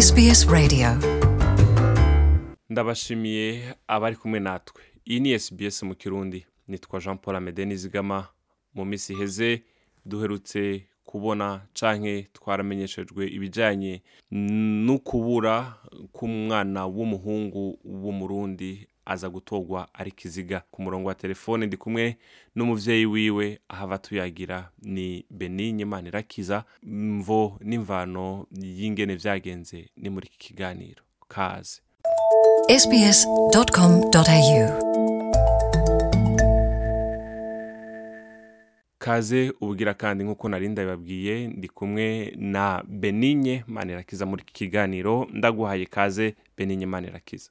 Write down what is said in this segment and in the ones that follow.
SBS Radio ndabashimiye abari kumwe natwe iyi ni SBS mu kirundi nitwa jean paul amede nizigama mu minsi iheze duherutse kubona canke twaramenyeshejwe ibijyanye kubura k'umwana w'umuhungu w'umurundi aza gutorwa ari kiziga ku murongo wa telefone ndi kumwe n'umubyeyi wiwe ahava tuyagira ni benigne manirakiza mvo n'imvano y'ingene byagenze ni muri iki kiganiro kaze kaze ubugira kandi nk'uko narinda bibabwiye ndi kumwe na benigne manirakiza muri iki kiganiro ndaguhaye kaze benigne manirakiza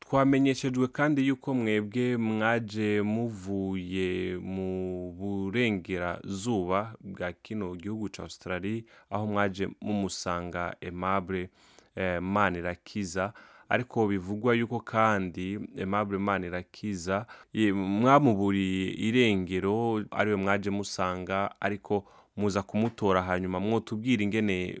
twamenyeshejwe kandi yuko mwebwe mwaje muvuye mu burengerazuba bwa kino gihugu cya Australia aho mwaje mumusanga Aimable Eh, irakiza ariko bivugwa yuko kandi aimable eh, manirakiza eh, mwamuburiye irengero ariwe mwaje musanga ariko muza kumutora hanyuma mwotubwira ingene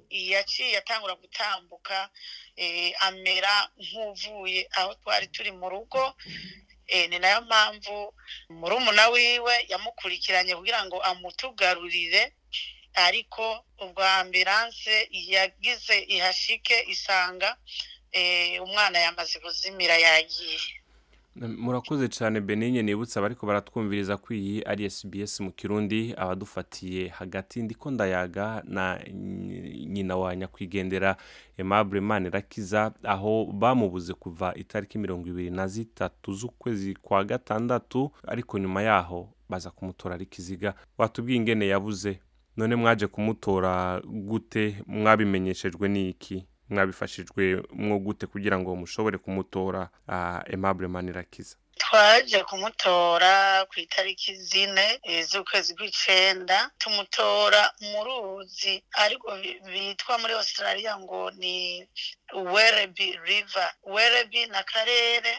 yaciye atangura gutambuka eh, amera nk'uvuye aho twari turi mu rugo eh, ni nayo mpamvu murumuna wiwe yamukurikiranye kugira ngo amutugarurire ariko ubwo ambiranse yagize ihashike isanga eh, umwana yamaze kuzimira yagiye murakoze cyane benigne nibutse abariko baratwumviriza ko iyi ari SBS mu kirundi abadufatiye hagati ndiko ndayaga na nyina wa nyakwigendera Aimable rakiza aho bamubuze kuva itariki mirongo ibiri na zitatu z'ukwezi kwa gatandatu ariko nyuma yaho baza kumutora ari kiziga watubwiye ingene yabuze none mwaje kumutora gute mwabimenyeshejwe n'iki mwabifashijwe mwo gute kugira ngo mushobore kumutora ah, Aimable rakiza twaje kumutora ku itariki zine eh, z'ukwezi kw'icenda tumutora mu ruzi ariko bitwa muri australia ngo ni wereby river wereby na karere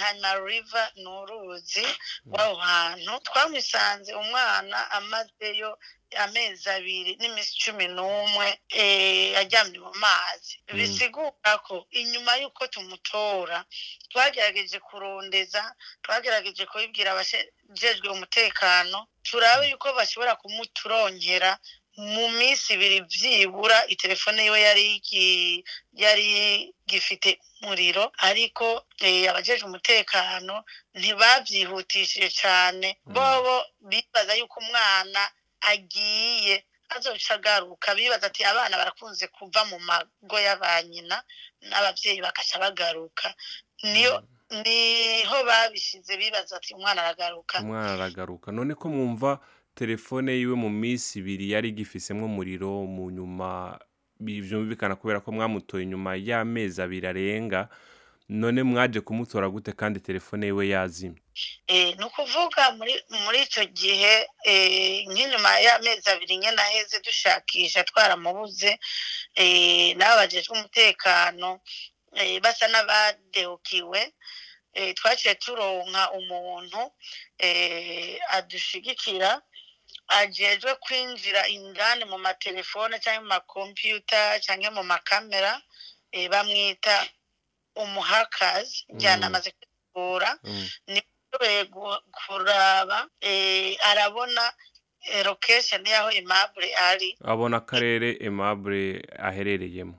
hana riva ni uruzi rw'aho hantu twamusanze umwana amazeyo amezi abiri n'iminsi cumi n'umwe eh, ajyamye mu mazi mm. bisigura ko inyuma y'uko tumutora twagerageje kurondeza twagerageje kubibwira abajejwe umutekano turabe mm. yuko bashobora kumuturongera mu minsi ibiri byibura telefone yiwe yari gifite umuriro ariko eh, abajeje umutekano ntibabyihutishije cyane mm. bobo bibaza yuko umwana agiye azoca agaruka bibaza ati abana barakunze kuva mu mago y'aba nyina n'ababyeyi bakaca bagaruka niyo mm. niho babishyize bibaza ati umwana aragaruka umwana aragaruka none ko mwumva telefone yiwe mu minsi ibiri yari igifisemo umuriro mu nyuma byumvikana kubera ko mwamutoye nyuma y'amezi abiri arenga none mwaje kumutora gute kandi telefone yiwe yazimye eh, ni ukuvuga muri icyo gihe eh, nk'inyuma y'amezi abiri nyine aheze dushakisha twaramubuze eh, n'abajejwe umutekano basa n'abadehukiwe twaciye turonka umuntu adushyigikira ajejwe kwinjira indani mu matelefone cyangwa mu makompiyuta cyangwa mu makamera bamwita umuhakazi njyana mm. amaze kwitegura mm. ntiyoroheye kuraba eh, arabona eh, lokesheni y'aho imabure ari abona akarere imabure aherereyemo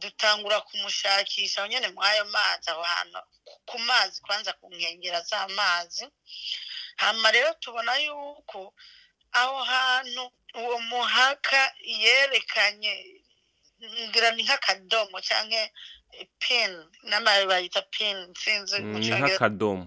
dutangura kumushakisha aho nyine muri ayo mazi aho hantu ku mazi kwanza ku nkengero z'amazi hano rero tubona yuko aho hantu uwo muhaka yerekanye ngira ni nk'akadomo cyangwa peni n'amababi bayita peni sinzi mm, ni nk'akadomo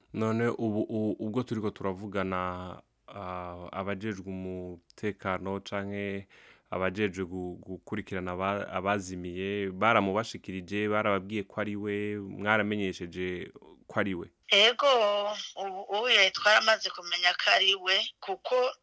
none ubu ubwo turi ko turavugana abajejwe umutekano cyangwa abajejwe gukurikirana abazimiye baramubashikirije barababwiye ko ari we mwaramenyesheje ko ari we yego ubu yaramaze kumenya ko ari we kuko